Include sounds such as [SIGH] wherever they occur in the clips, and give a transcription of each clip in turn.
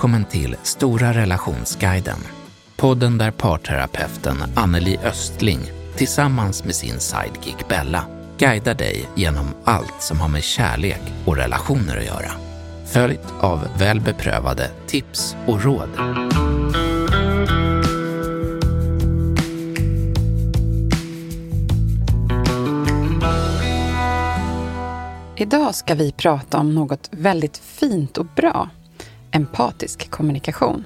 Välkommen till Stora relationsguiden. Podden där parterapeuten Anneli Östling tillsammans med sin sidekick Bella guidar dig genom allt som har med kärlek och relationer att göra. Följt av väl beprövade tips och råd. Idag ska vi prata om något väldigt fint och bra. Empatisk kommunikation.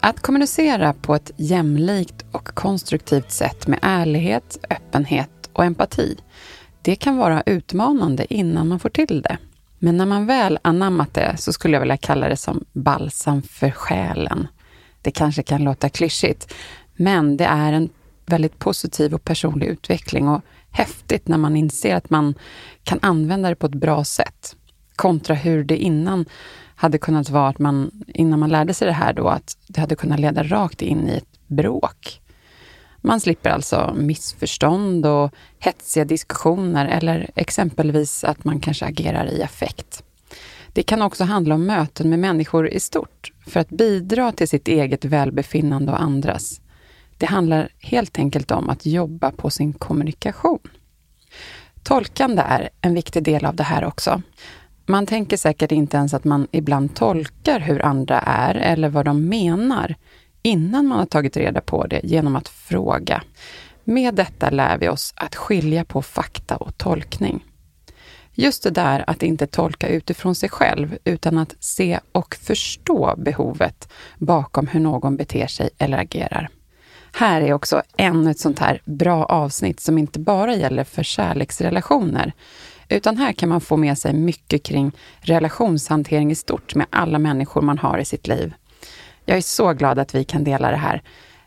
Att kommunicera på ett jämlikt och konstruktivt sätt med ärlighet, öppenhet och empati, det kan vara utmanande innan man får till det. Men när man väl anammat det så skulle jag vilja kalla det som balsam för själen. Det kanske kan låta klyschigt, men det är en väldigt positiv och personlig utveckling och häftigt när man inser att man kan använda det på ett bra sätt. Kontra hur det innan hade kunnat vara att man, innan man lärde sig det här då, att det hade kunnat leda rakt in i ett bråk. Man slipper alltså missförstånd och hetsiga diskussioner eller exempelvis att man kanske agerar i affekt. Det kan också handla om möten med människor i stort för att bidra till sitt eget välbefinnande och andras. Det handlar helt enkelt om att jobba på sin kommunikation. Tolkande är en viktig del av det här också. Man tänker säkert inte ens att man ibland tolkar hur andra är eller vad de menar innan man har tagit reda på det genom att fråga. Med detta lär vi oss att skilja på fakta och tolkning. Just det där att inte tolka utifrån sig själv, utan att se och förstå behovet bakom hur någon beter sig eller agerar. Här är också ännu ett sånt här bra avsnitt som inte bara gäller för kärleksrelationer, utan här kan man få med sig mycket kring relationshantering i stort med alla människor man har i sitt liv. Jag är så glad att vi kan dela det här.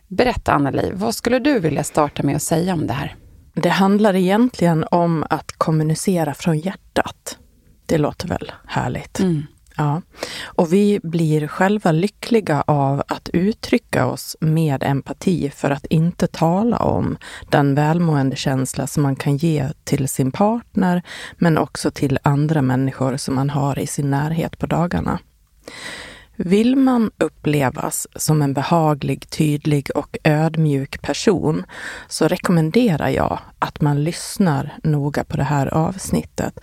Berätta Anneli, vad skulle du vilja starta med att säga om det här? Det handlar egentligen om att kommunicera från hjärtat. Det låter väl härligt? Mm. Ja. Och vi blir själva lyckliga av att uttrycka oss med empati för att inte tala om den välmående känsla som man kan ge till sin partner, men också till andra människor som man har i sin närhet på dagarna. Vill man upplevas som en behaglig, tydlig och ödmjuk person så rekommenderar jag att man lyssnar noga på det här avsnittet.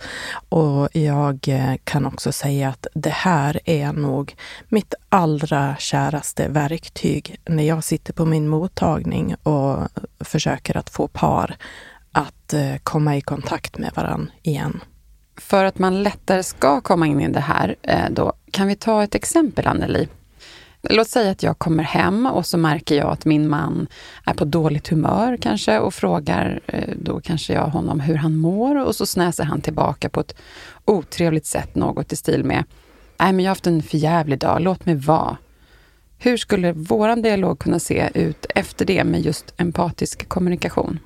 Och jag eh, kan också säga att det här är nog mitt allra käraste verktyg när jag sitter på min mottagning och försöker att få par att eh, komma i kontakt med varandra igen. För att man lättare ska komma in i det här, eh, då kan vi ta ett exempel, Anneli? Låt säga att jag kommer hem och så märker jag att min man är på dåligt humör kanske och frågar eh, då kanske jag honom hur han mår och så snäser han tillbaka på ett otrevligt sätt, något i stil med Nej, men jag har haft en förjävlig dag, låt mig vara. Hur skulle vår dialog kunna se ut efter det med just empatisk kommunikation?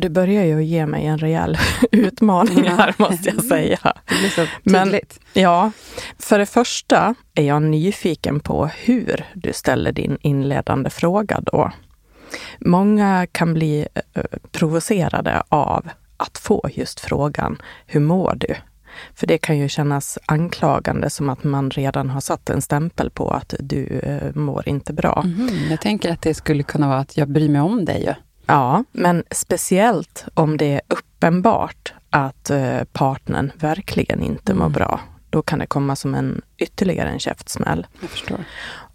Du börjar ju ge mig en rejäl [LAUGHS] utmaning här, måste jag säga. [LAUGHS] Det blir så tydligt. Men, ja, för det första är jag nyfiken på hur du ställer din inledande fråga då. Många kan bli eh, provocerade av att få just frågan, hur mår du? För det kan ju kännas anklagande som att man redan har satt en stämpel på att du eh, mår inte bra. Mm, jag tänker att det skulle kunna vara att jag bryr mig om dig. Ja, men speciellt om det är uppenbart att eh, partnern verkligen inte mår mm. bra. Då kan det komma som en ytterligare en käftsmäll. Jag förstår.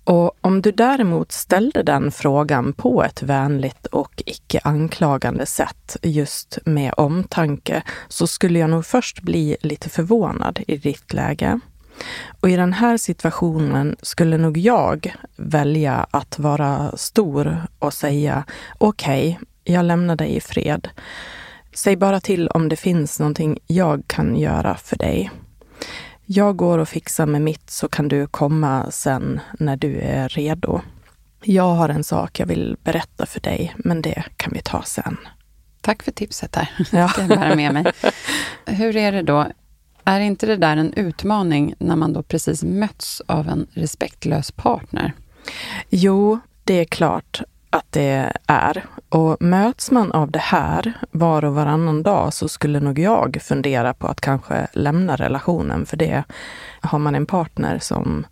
Och om du däremot ställde den frågan på ett vänligt och icke anklagande sätt, just med omtanke, så skulle jag nog först bli lite förvånad i ditt läge. Och i den här situationen skulle nog jag välja att vara stor och säga okej, okay, jag lämnar dig i fred. Säg bara till om det finns någonting jag kan göra för dig. Jag går och fixar med mitt så kan du komma sen när du är redo. Jag har en sak jag vill berätta för dig, men det kan vi ta sen. Tack för tipset där. Ja. ska jag bära med mig. Hur är det då? Är inte det där en utmaning när man då precis möts av en respektlös partner? Jo, det är klart att det är. Och möts man av det här var och varannan dag så skulle nog jag fundera på att kanske lämna relationen. För det har man en partner som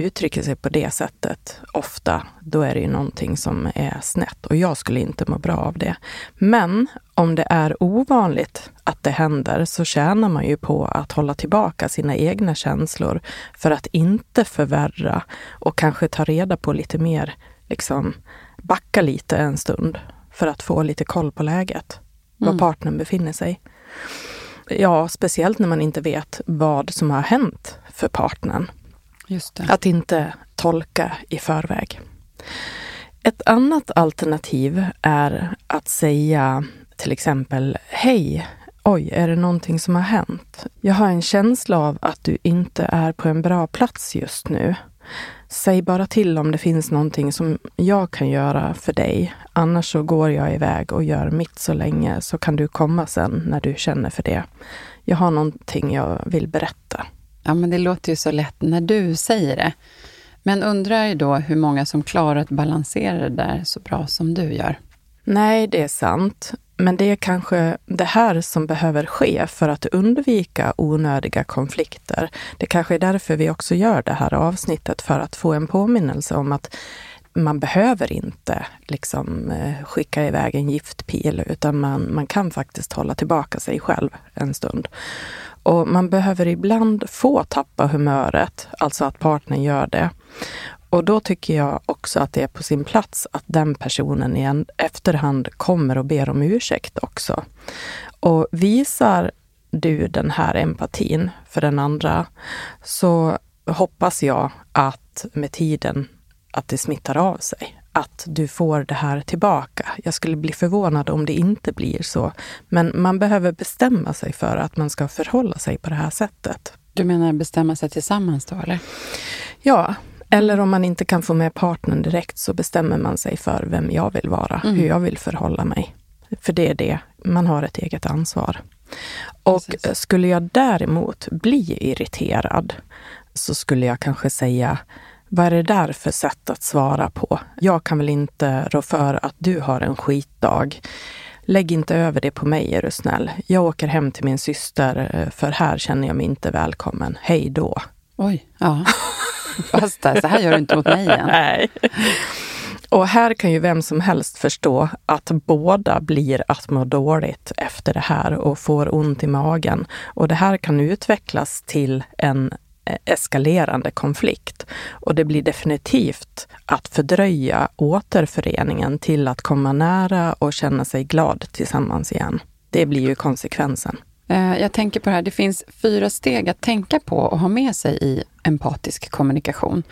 uttrycker sig på det sättet ofta, då är det ju någonting som är snett och jag skulle inte må bra av det. Men om det är ovanligt att det händer så tjänar man ju på att hålla tillbaka sina egna känslor för att inte förvärra och kanske ta reda på lite mer, liksom backa lite en stund för att få lite koll på läget, var mm. partnern befinner sig. Ja, speciellt när man inte vet vad som har hänt för partnern. Att inte tolka i förväg. Ett annat alternativ är att säga till exempel Hej, oj, är det någonting som har hänt? Jag har en känsla av att du inte är på en bra plats just nu. Säg bara till om det finns någonting som jag kan göra för dig. Annars så går jag iväg och gör mitt så länge så kan du komma sen när du känner för det. Jag har någonting jag vill berätta. Ja, men det låter ju så lätt när du säger det. Men undrar ju då hur många som klarar att balansera det där så bra som du gör. Nej, det är sant. Men det är kanske det här som behöver ske för att undvika onödiga konflikter. Det kanske är därför vi också gör det här avsnittet, för att få en påminnelse om att man behöver inte liksom eh, skicka iväg en giftpil, utan man, man kan faktiskt hålla tillbaka sig själv en stund. Och man behöver ibland få tappa humöret, alltså att partnern gör det. Och då tycker jag också att det är på sin plats att den personen i efterhand kommer och ber om ursäkt också. Och visar du den här empatin för den andra så hoppas jag att med tiden att det smittar av sig. Att du får det här tillbaka. Jag skulle bli förvånad om det inte blir så. Men man behöver bestämma sig för att man ska förhålla sig på det här sättet. Du menar bestämma sig tillsammans då, eller? Ja, eller om man inte kan få med partnern direkt så bestämmer man sig för vem jag vill vara, mm. hur jag vill förhålla mig. För det är det, man har ett eget ansvar. Och Precis. skulle jag däremot bli irriterad så skulle jag kanske säga, vad är det där för sätt att svara på? Jag kan väl inte rå för att du har en skitdag. Lägg inte över det på mig är du snäll. Jag åker hem till min syster eh, för här känner jag mig inte välkommen. Hej då. Oj, ja. Fast så här gör du inte mot mig igen. Nej. Och här kan ju vem som helst förstå att båda blir att må dåligt efter det här och får ont i magen. Och det här kan utvecklas till en eskalerande konflikt. Och det blir definitivt att fördröja återföreningen till att komma nära och känna sig glad tillsammans igen. Det blir ju konsekvensen. Eh, jag tänker på det här, det finns fyra steg att tänka på och ha med sig i empatisk kommunikation.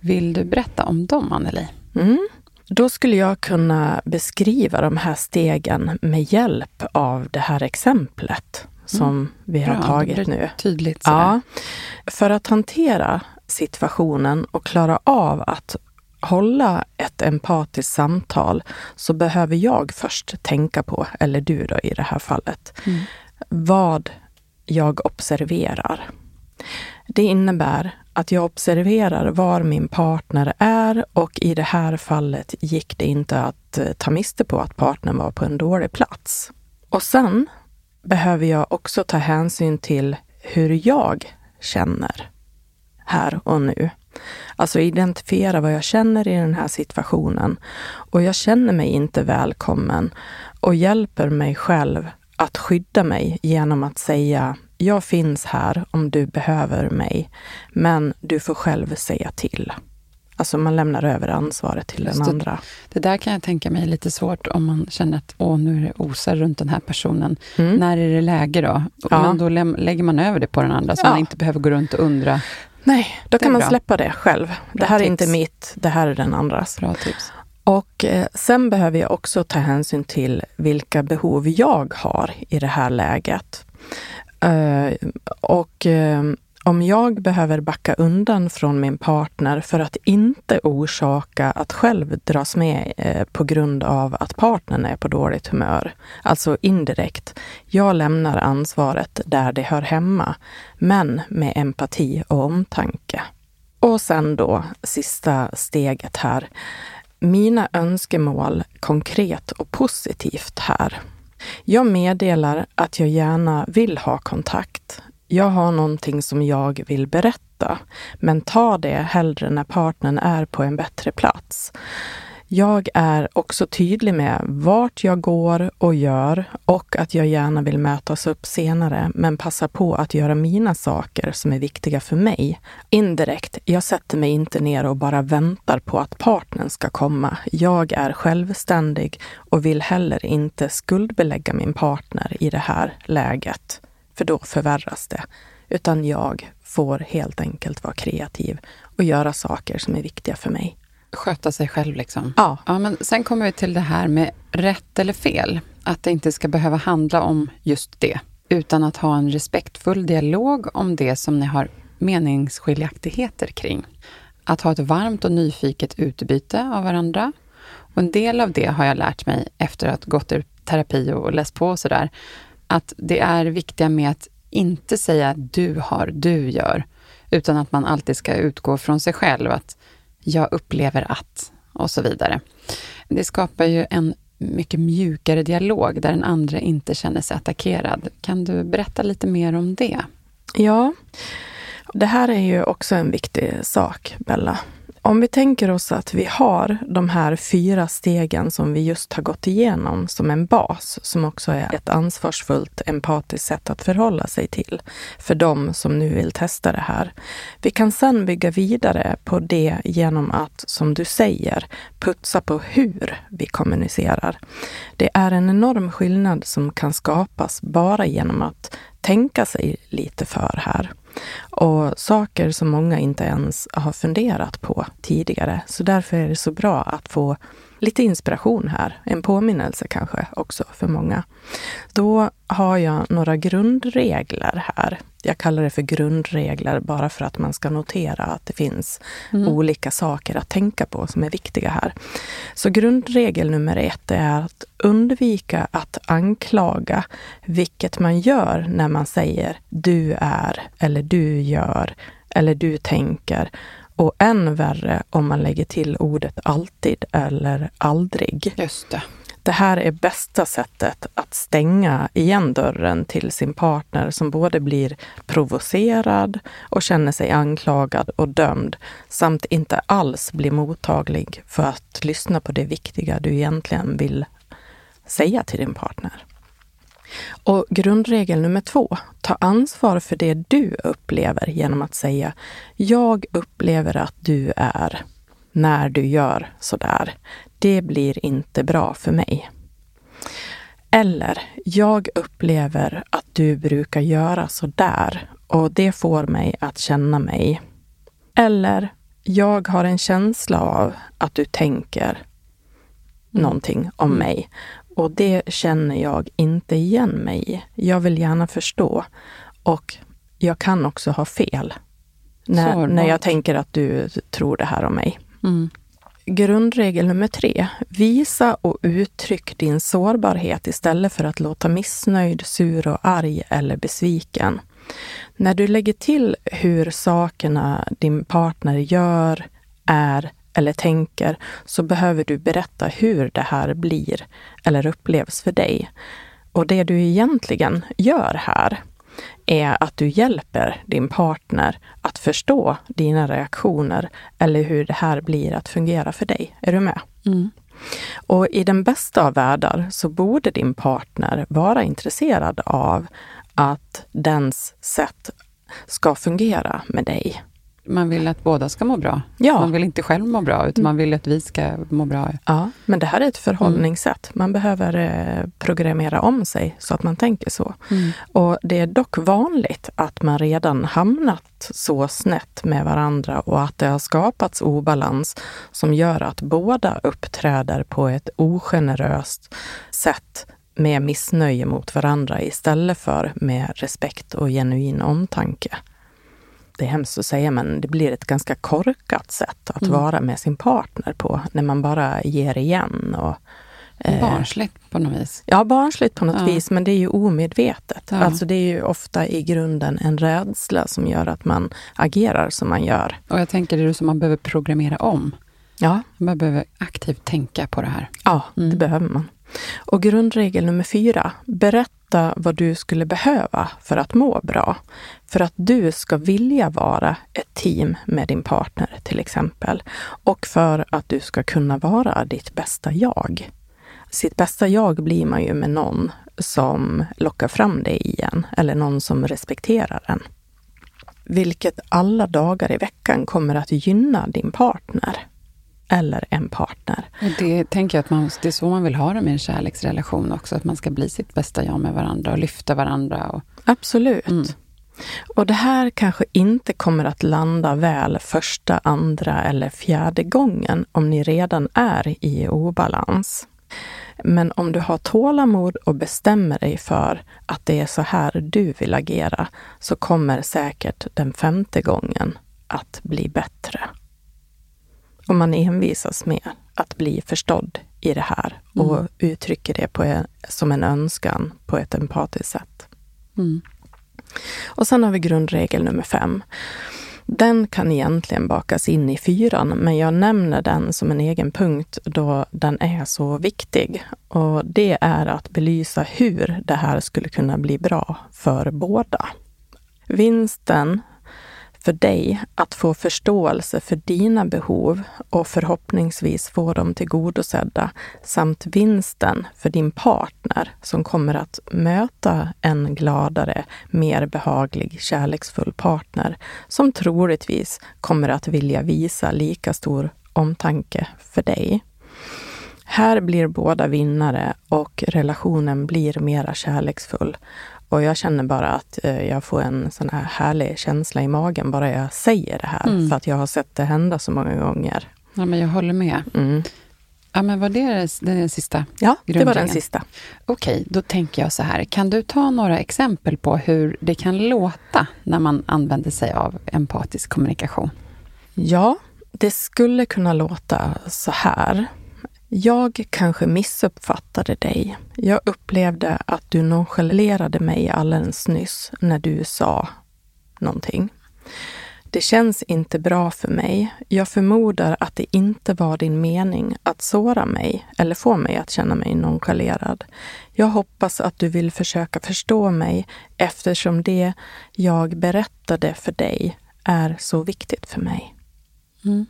Vill du berätta om dem, Anneli? Mm. Då skulle jag kunna beskriva de här stegen med hjälp av det här exemplet som mm. vi har Bra, tagit nu. Tydligt. Ja. För att hantera situationen och klara av att hålla ett empatiskt samtal så behöver jag först tänka på, eller du då i det här fallet, mm vad jag observerar. Det innebär att jag observerar var min partner är och i det här fallet gick det inte att eh, ta miste på att partnern var på en dålig plats. Och sen behöver jag också ta hänsyn till hur jag känner här och nu. Alltså identifiera vad jag känner i den här situationen. Och jag känner mig inte välkommen och hjälper mig själv att skydda mig genom att säga jag finns här om du behöver mig, men du får själv säga till. Alltså man lämnar över ansvaret till Just den andra. Det, det där kan jag tänka mig är lite svårt om man känner att åh, nu är det osar runt den här personen. Mm. När är det läge då? Ja. Men då lägger man över det på den andra, så ja. man inte behöver gå runt och undra. Nej, då kan man bra. släppa det själv. Bra det här tips. är inte mitt, det här är den andras. Bra tips. Och eh, sen behöver jag också ta hänsyn till vilka behov jag har i det här läget. Eh, och eh, om jag behöver backa undan från min partner för att inte orsaka att själv dras med eh, på grund av att partnern är på dåligt humör, alltså indirekt. Jag lämnar ansvaret där det hör hemma, men med empati och omtanke. Och sen då sista steget här. Mina önskemål konkret och positivt här. Jag meddelar att jag gärna vill ha kontakt, jag har någonting som jag vill berätta, men ta det hellre när partnern är på en bättre plats. Jag är också tydlig med vart jag går och gör och att jag gärna vill mötas upp senare, men passar på att göra mina saker som är viktiga för mig. Indirekt, jag sätter mig inte ner och bara väntar på att partnern ska komma. Jag är självständig och vill heller inte skuldbelägga min partner i det här läget för då förvärras det. Utan jag får helt enkelt vara kreativ och göra saker som är viktiga för mig. Sköta sig själv liksom? Ja. ja men sen kommer vi till det här med rätt eller fel. Att det inte ska behöva handla om just det. Utan att ha en respektfull dialog om det som ni har meningsskiljaktigheter kring. Att ha ett varmt och nyfiket utbyte av varandra. Och en del av det har jag lärt mig efter att gått i terapi och läst på och sådär att det är viktiga med att inte säga du har, du gör, utan att man alltid ska utgå från sig själv, att jag upplever att och så vidare. Det skapar ju en mycket mjukare dialog där den andra inte känner sig attackerad. Kan du berätta lite mer om det? Ja, det här är ju också en viktig sak, Bella. Om vi tänker oss att vi har de här fyra stegen som vi just har gått igenom som en bas, som också är ett ansvarsfullt, empatiskt sätt att förhålla sig till för de som nu vill testa det här. Vi kan sedan bygga vidare på det genom att, som du säger, putsa på hur vi kommunicerar. Det är en enorm skillnad som kan skapas bara genom att tänka sig lite för här. Och saker som många inte ens har funderat på tidigare. Så därför är det så bra att få lite inspiration här. En påminnelse kanske också för många. Då har jag några grundregler här. Jag kallar det för grundregler bara för att man ska notera att det finns mm. olika saker att tänka på som är viktiga här. Så grundregel nummer ett är att undvika att anklaga, vilket man gör när man säger du är eller du gör eller du tänker och än värre om man lägger till ordet alltid eller aldrig. Just det. Det här är bästa sättet att stänga igen dörren till sin partner som både blir provocerad och känner sig anklagad och dömd samt inte alls blir mottaglig för att lyssna på det viktiga du egentligen vill säga till din partner. Och grundregel nummer två, ta ansvar för det du upplever genom att säga Jag upplever att du är när du gör sådär. Det blir inte bra för mig. Eller, jag upplever att du brukar göra så där och det får mig att känna mig. Eller, jag har en känsla av att du tänker någonting om mm. mig och det känner jag inte igen mig i. Jag vill gärna förstå. Och jag kan också ha fel. När, när jag tänker att du tror det här om mig. Mm. Grundregel nummer tre. Visa och uttryck din sårbarhet istället för att låta missnöjd, sur och arg eller besviken. När du lägger till hur sakerna din partner gör, är eller tänker så behöver du berätta hur det här blir eller upplevs för dig. Och det du egentligen gör här är att du hjälper din partner att förstå dina reaktioner eller hur det här blir att fungera för dig. Är du med? Mm. Och i den bästa av världar så borde din partner vara intresserad av att dens sätt ska fungera med dig. Man vill att båda ska må bra. Ja. Man vill inte själv må bra, utan man vill att vi ska må bra. Ja, men det här är ett förhållningssätt. Man behöver eh, programmera om sig så att man tänker så. Mm. Och det är dock vanligt att man redan hamnat så snett med varandra och att det har skapats obalans som gör att båda uppträder på ett ogeneröst sätt med missnöje mot varandra istället för med respekt och genuin omtanke. Det är hemskt att säga, men det blir ett ganska korkat sätt att Mm. vara med sin partner på, när man bara ger igen. Och, eh, Barnsligt på något vis. Ja, barnsligt på något Ja. vis, men det är ju omedvetet. Ja. Alltså det är ju ofta i grunden en rädsla som gör att man agerar som man gör. Och jag tänker det är som man behöver programmera om. Ja, Man behöver aktivt tänka på det här. ja Mm. det behöver man. Och grundregel nummer fyra, berätta vad du skulle behöva för att må bra. För att du ska vilja vara ett team med din partner till exempel. Och för att du ska kunna vara ditt bästa jag. Sitt bästa jag blir man ju med någon som lockar fram det igen eller någon som respekterar en. Vilket alla dagar i veckan kommer att gynna din partner eller en partner. Det tänker jag att man, det är så man vill ha det med en kärleksrelation också. Att man ska bli sitt bästa jag med varandra och lyfta varandra. Och, Absolut. Mm. Och det här kanske inte kommer att landa väl första, andra eller fjärde gången om ni redan är i obalans. Men om du har tålamod och bestämmer dig för att det är så här du vill agera så kommer säkert den femte gången att bli bättre. Om man envisas med att bli förstådd i det här och Mm. uttrycker det på en, som en önskan på ett empatiskt sätt. mm. Och sen har vi grundregel nummer fem. Den kan egentligen bakas in i fyran, men jag nämner den som en egen punkt då den är så viktig. Och det är att belysa hur det här skulle kunna bli bra för båda. Vinsten för dig att få förståelse för dina behov och förhoppningsvis få dem tillgodosedda samt vinsten för din partner som kommer att möta en gladare, mer behaglig, kärleksfull partner som troligtvis kommer att vilja visa lika stor omtanke för dig. Här blir båda vinnare och relationen blir mera kärleksfull. Och jag känner bara att eh, jag får en sån här härlig känsla i magen bara jag säger det här. Mm. För att jag har sett det hända så många gånger. ja, men jag håller med. Mm. Ja, men var det den, sista? Ja, det var den sista. Okej, då tänker jag så här. Kan du ta några exempel på hur det kan låta när man använder sig av empatisk kommunikation? Ja, det skulle kunna låta så här. Jag kanske missuppfattade dig. Jag upplevde att du nonchalerade mig alldeles nyss när du sa någonting. Det känns inte bra för mig. Jag förmodar att det inte var din mening att såra mig eller få mig att känna mig nonchalerad. Jag hoppas att du vill försöka förstå mig eftersom det jag berättade för dig är så viktigt för mig. Mm.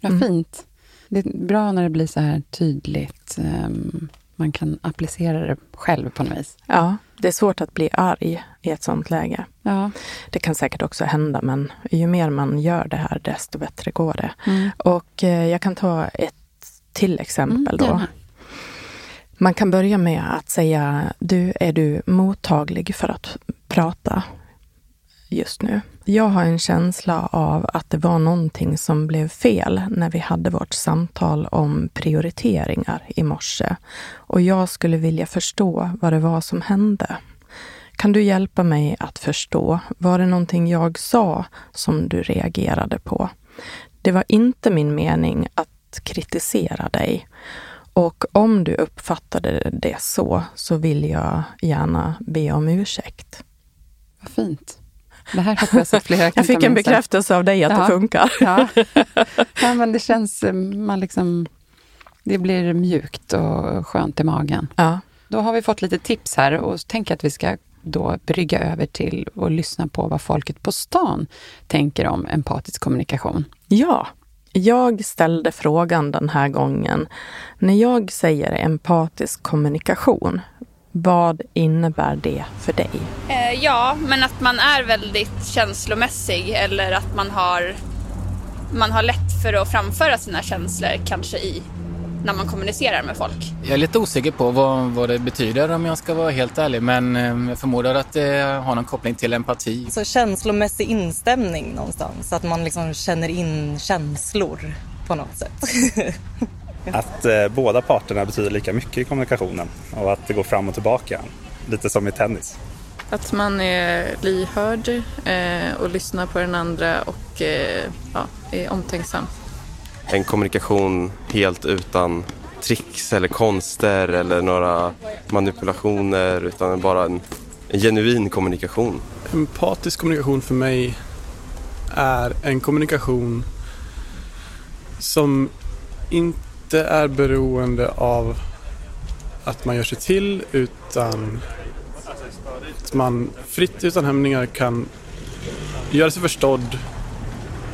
Vad Mm. fint. Det är bra när det blir så här tydligt. ehm, man kan applicera det själv på något vis. Ja, det är svårt att bli arg i ett sånt läge. Ja. Det kan säkert också hända, men ju mer man gör det här, desto bättre går det. Mm. Och eh, jag kan ta ett till exempel då. gärna. Man kan börja med att säga, du, är du mottaglig för att prata just nu? Jag har en känsla av att det var någonting som blev fel när vi hade vårt samtal om prioriteringar i morse. Och jag skulle vilja förstå vad det var som hände. Kan du hjälpa mig att förstå? Var det någonting jag sa som du reagerade på? Det var inte min mening att kritisera dig. Och om du uppfattade det så, så vill jag gärna be om ursäkt. Vad fint. Det här hoppas jag att flera Jag fick en bekräftelse av dig att Ja. det funkar. Ja. [LAUGHS] ja, men det känns... eh, Man liksom, det blir mjukt och skönt i magen. Ja. Då har vi fått lite tips här och jag att vi ska då brygga över till och lyssna på vad folket på stan tänker om empatisk kommunikation. ja, jag ställde frågan den här gången. När jag säger empatisk kommunikation, Vad innebär det för dig? Eh, ja, men att man är väldigt känslomässig eller att man har, man har lätt för att framföra sina känslor kanske i när man kommunicerar med folk. Jag är lite osäker på vad, vad det betyder om jag ska vara helt ärlig men eh, jag förmodar att det har någon koppling till empati. Så känslomässig instämning någonstans, att man liksom känner in känslor på något sätt. [LAUGHS] att eh, båda parterna betyder lika mycket i kommunikationen och att det går fram och tillbaka, lite som i tennis. Att man är lyhörd eh, och lyssnar på den andra och eh, ja, är omtänksam en kommunikation helt utan tricks eller konster eller några manipulationer utan bara en, en genuin kommunikation. Empatisk kommunikation för mig är en kommunikation som inte inte är beroende av att man gör sig till utan att man fritt utan hämningar kan göra sig förstådd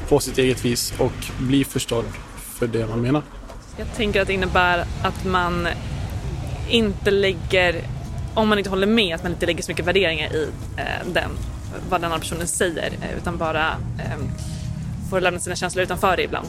på sitt eget vis och bli förstådd för det man menar. Jag tänker att det innebär att man inte lägger, om man inte håller med, att man inte lägger så mycket värderingar i eh, den, vad den andra personen säger, eh, utan bara eh, får lämna sina känslor utanför det ibland.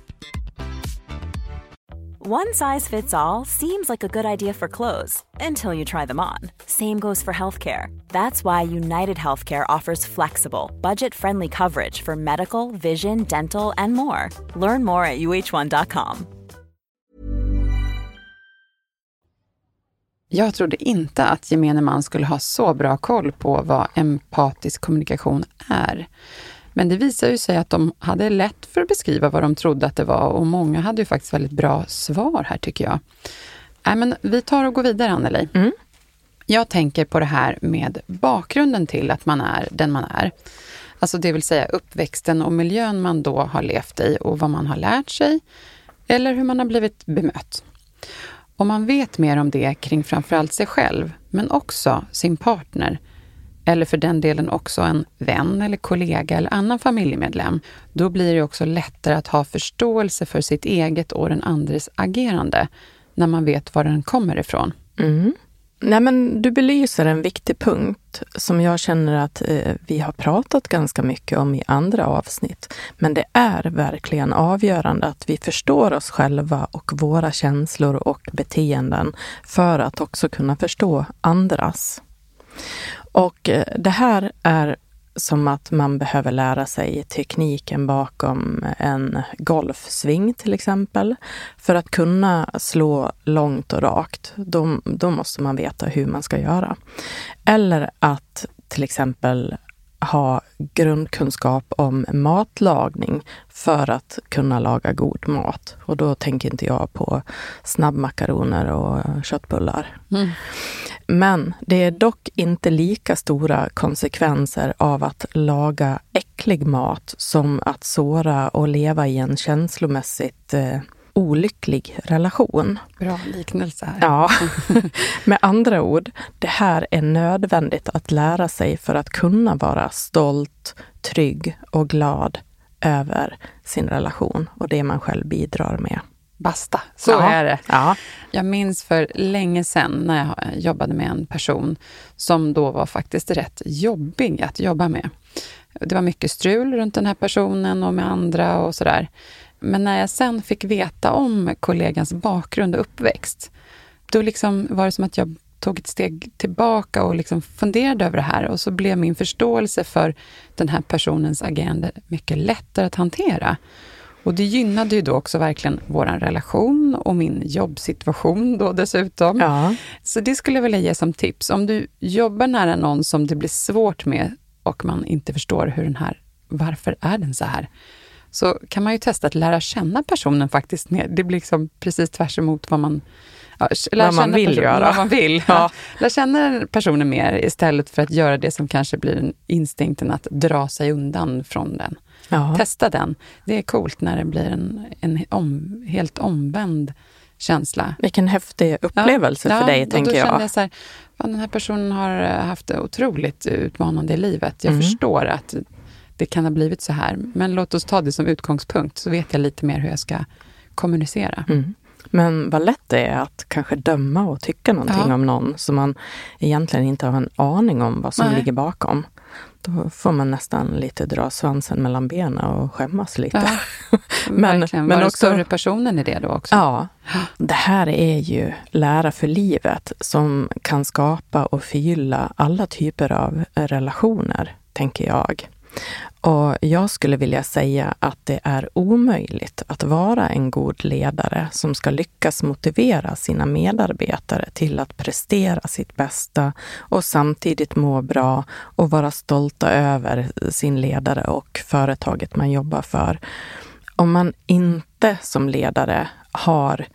One size fits all seems like a good idea for clothes until you try them on. Same goes for healthcare. That's why United Healthcare offers flexible, budget friendly coverage for medical, vision, dental, and more. Learn more at uh1.com. Jag trodde inte att gemene man skulle ha så bra koll på vad empatisk kommunikation är. Men det visar ju sig att de hade lätt för att beskriva vad de trodde att det var och många hade ju faktiskt väldigt bra svar här tycker jag. Äh, men vi tar och går vidare Anneli. Mm. Jag tänker på det här med bakgrunden till att man är den man är. Alltså det vill säga uppväxten och miljön man då har levt i och vad man har lärt sig eller hur man har blivit bemött. Om man vet mer om det kring framförallt sig själv, men också sin partner, eller för den delen också en vän eller kollega eller annan familjemedlem, då blir det också lättare att ha förståelse för sitt eget och den andres agerande när man vet var den kommer ifrån. Mm. Nej, men du belyser en viktig punkt som jag känner att eh, vi har pratat ganska mycket om i andra avsnitt. Men det är verkligen avgörande att vi förstår oss själva och våra känslor och beteenden för att också kunna förstå andras. Och eh, det här är som att man behöver lära sig tekniken bakom en golfsving till exempel. För att kunna slå långt och rakt, då, då måste man veta hur man ska göra. Eller att till exempel ha grundkunskap om matlagning för att kunna laga god mat. Och då tänker inte jag på snabbmakaroner och köttbullar. Mm. Men det är dock inte lika stora konsekvenser av att laga äcklig mat som att såra och leva i en känslomässigt eh, olycklig relation. Bra liknelse här. Ja. [LAUGHS] Med andra ord, det här är nödvändigt att lära sig för att kunna vara stolt, trygg och glad över sin relation och det man själv bidrar med. Basta, så ja. är det. Ja. Jag minns för länge sedan när jag jobbade med en person som då var faktiskt rätt jobbig att jobba med. Det var mycket strul runt den här personen och med andra och sådär. Men när jag sen fick veta om kollegans bakgrund och uppväxt, då liksom var det som att jag tog ett steg tillbaka och liksom funderade över det här och så blev min förståelse för den här personens agerande mycket lättare att hantera. Och det gynnade ju då också verkligen vår relation och min jobbsituation då dessutom. Ja. Så det skulle jag vilja ge som tips. Om du jobbar nära någon som det blir svårt med, och man inte förstår hur den här, varför är den så här? Så kan man ju testa att lära känna personen faktiskt. Det blir liksom precis tvärs emot vad man Ja, vad man vill göra. Vad man vill. Ja. [LAUGHS] Lär känna personen mer istället för att göra det som kanske blir instinkten att dra sig undan från den. Ja. Testa den. Det är coolt när det blir en, en om, helt omvänd känsla. Vilken häftig upplevelse ja, för dig, tänker jag. Då kände jag så här, den här personen har haft det otroligt utmanande i livet. Jag mm. förstår att det kan ha blivit så här, men låt oss ta det som utgångspunkt, så vet jag lite mer hur jag ska kommunicera. Mm. Men vad lätt det är att kanske döma och tycka någonting ja. om någon som man egentligen inte har en aning om vad som Nej. ligger bakom. Då får man nästan lite dra svansen mellan benen och skämmas lite. Ja, [LAUGHS] men men Var också, större personen i det då också? Ja. Det här är ju lära för livet som kan skapa och förgylla alla typer av relationer, tänker jag. Och jag skulle vilja säga att det är omöjligt att vara en god ledare som ska lyckas motivera sina medarbetare till att prestera sitt bästa och samtidigt må bra och vara stolta över sin ledare och företaget man jobbar för. Om man inte som ledare har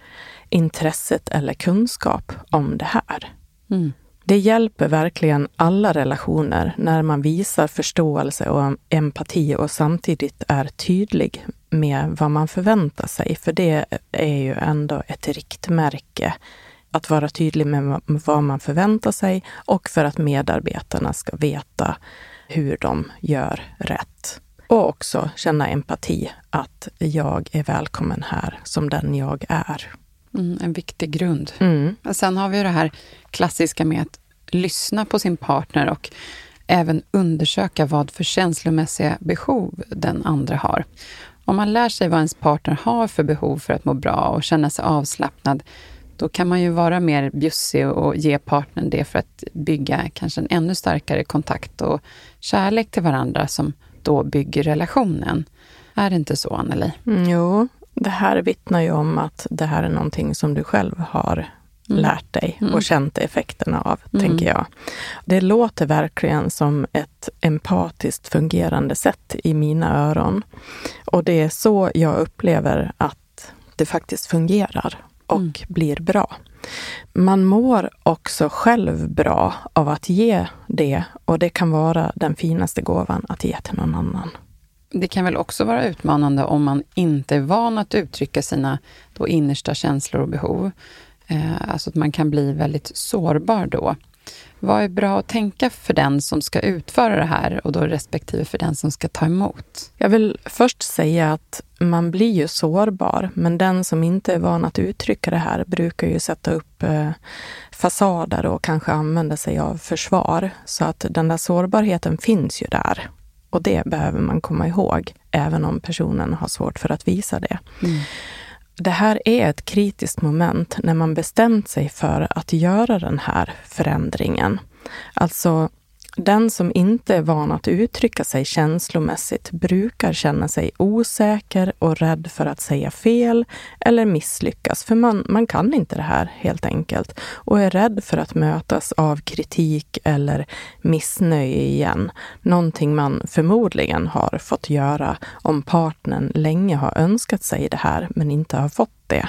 intresset eller kunskap om det här. Mm. Det hjälper verkligen alla relationer när man visar förståelse och empati och samtidigt är tydlig med vad man förväntar sig. För det är ju ändå ett riktmärke. Att vara tydlig med vad man förväntar sig och för att medarbetarna ska veta hur de gör rätt. Och också känna empati, att jag är välkommen här som den jag är. Mm, en viktig grund. Mm. Och sen har vi det här klassiska med att lyssna på sin partner och även undersöka vad för känslomässiga behov den andra har. Om man lär sig vad ens partner har för behov för att må bra och känna sig avslappnad, då kan man ju vara mer bjussig och ge partnern det för att bygga kanske en ännu starkare kontakt och kärlek till varandra som då bygger relationen. Är det inte så, Anneli? Mm, jo, det här vittnar ju om att det här är någonting som du själv har mm. lärt dig och mm. känt effekterna av, mm. tänker jag. Det låter verkligen som ett empatiskt fungerande sätt i mina öron. Och det är så jag upplever att det faktiskt fungerar och mm. blir bra. Man mår också själv bra av att ge det och det kan vara den finaste gåvan att ge till någon annan. Det kan väl också vara utmanande om man inte är van att uttrycka sina då innersta känslor och behov. Eh, alltså att man kan bli väldigt sårbar då. Vad är bra att tänka för den som ska utföra det här och då respektive för den som ska ta emot? Jag vill först säga att man blir ju sårbar, men den som inte är van att uttrycka det här brukar ju sätta upp eh, fasader och kanske använda sig av försvar. Så att den där sårbarheten finns ju där. Och det behöver man komma ihåg, även om personen har svårt för att visa det. Mm. Det här är ett kritiskt moment när man bestämt sig för att göra den här förändringen. Alltså, den som inte är van att uttrycka sig känslomässigt brukar känna sig osäker och rädd för att säga fel eller misslyckas, för man, man kan inte det här helt enkelt och är rädd för att mötas av kritik eller missnöje igen. Någonting man förmodligen har fått göra om partnern länge har önskat sig det här men inte har fått det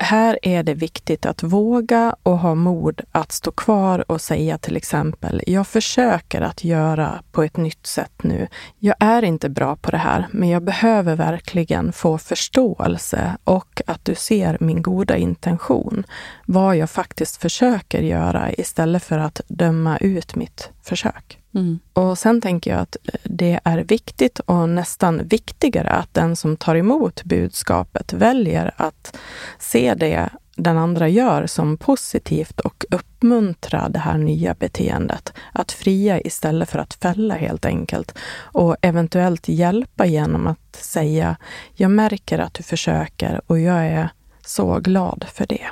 här är det viktigt att våga och ha mod att stå kvar och säga till exempel, jag försöker att göra på ett nytt sätt nu. Jag är inte bra på det här, men jag behöver verkligen få förståelse och att du ser min goda intention. Vad jag faktiskt försöker göra istället för att döma ut mitt försök. Mm. Och sen tänker jag att eh, det är viktigt och nästan viktigare att den som tar emot budskapet väljer att se det den andra gör som positivt och uppmuntra det här nya beteendet. Att fria istället för att fälla helt enkelt. Och eventuellt hjälpa genom att säga, jag märker att du försöker och jag är så glad för det.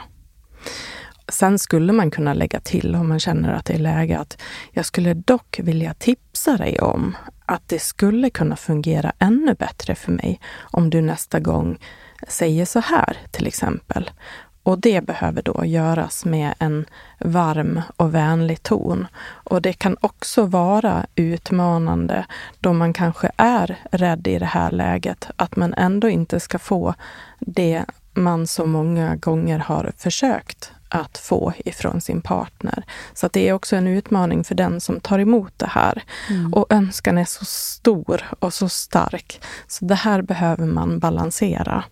Sen skulle man kunna lägga till om man känner att det är läge att jag skulle dock vilja tipsa dig om att det skulle kunna fungera ännu bättre för mig om du nästa gång säger så här till exempel. Och det behöver då göras med en varm och vänlig ton. Och det kan också vara utmanande då man kanske är rädd i det här läget, att man ändå inte ska få det man så många gånger har försökt att få ifrån sin partner. Så det är också en utmaning för den som tar emot det här. Mm. Och önskan är så stor och så stark. Så det här behöver man balansera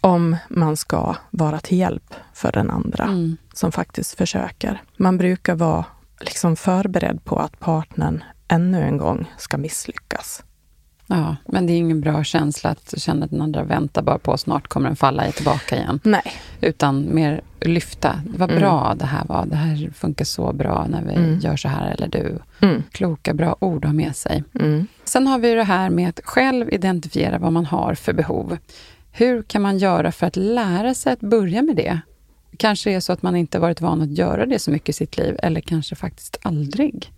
om man ska vara till hjälp för den andra mm. som faktiskt försöker. Man brukar vara liksom förberedd på att partnern ännu en gång ska misslyckas. Ja, men det är ingen bra känsla att känna att den andra väntar bara på snart kommer den falla tillbaka igen. Nej. Utan mer lyfta. Vad mm. bra mm. det här var. Det här funkar så bra när vi mm. gör så här, eller du. Mm. Kloka, bra ord att ha med sig. Mm. Sen har vi det här med att själv identifiera vad man har för behov. Hur kan man göra för att lära sig att börja med det? Kanske är så att man inte varit van att göra det så mycket i sitt liv, eller kanske faktiskt aldrig.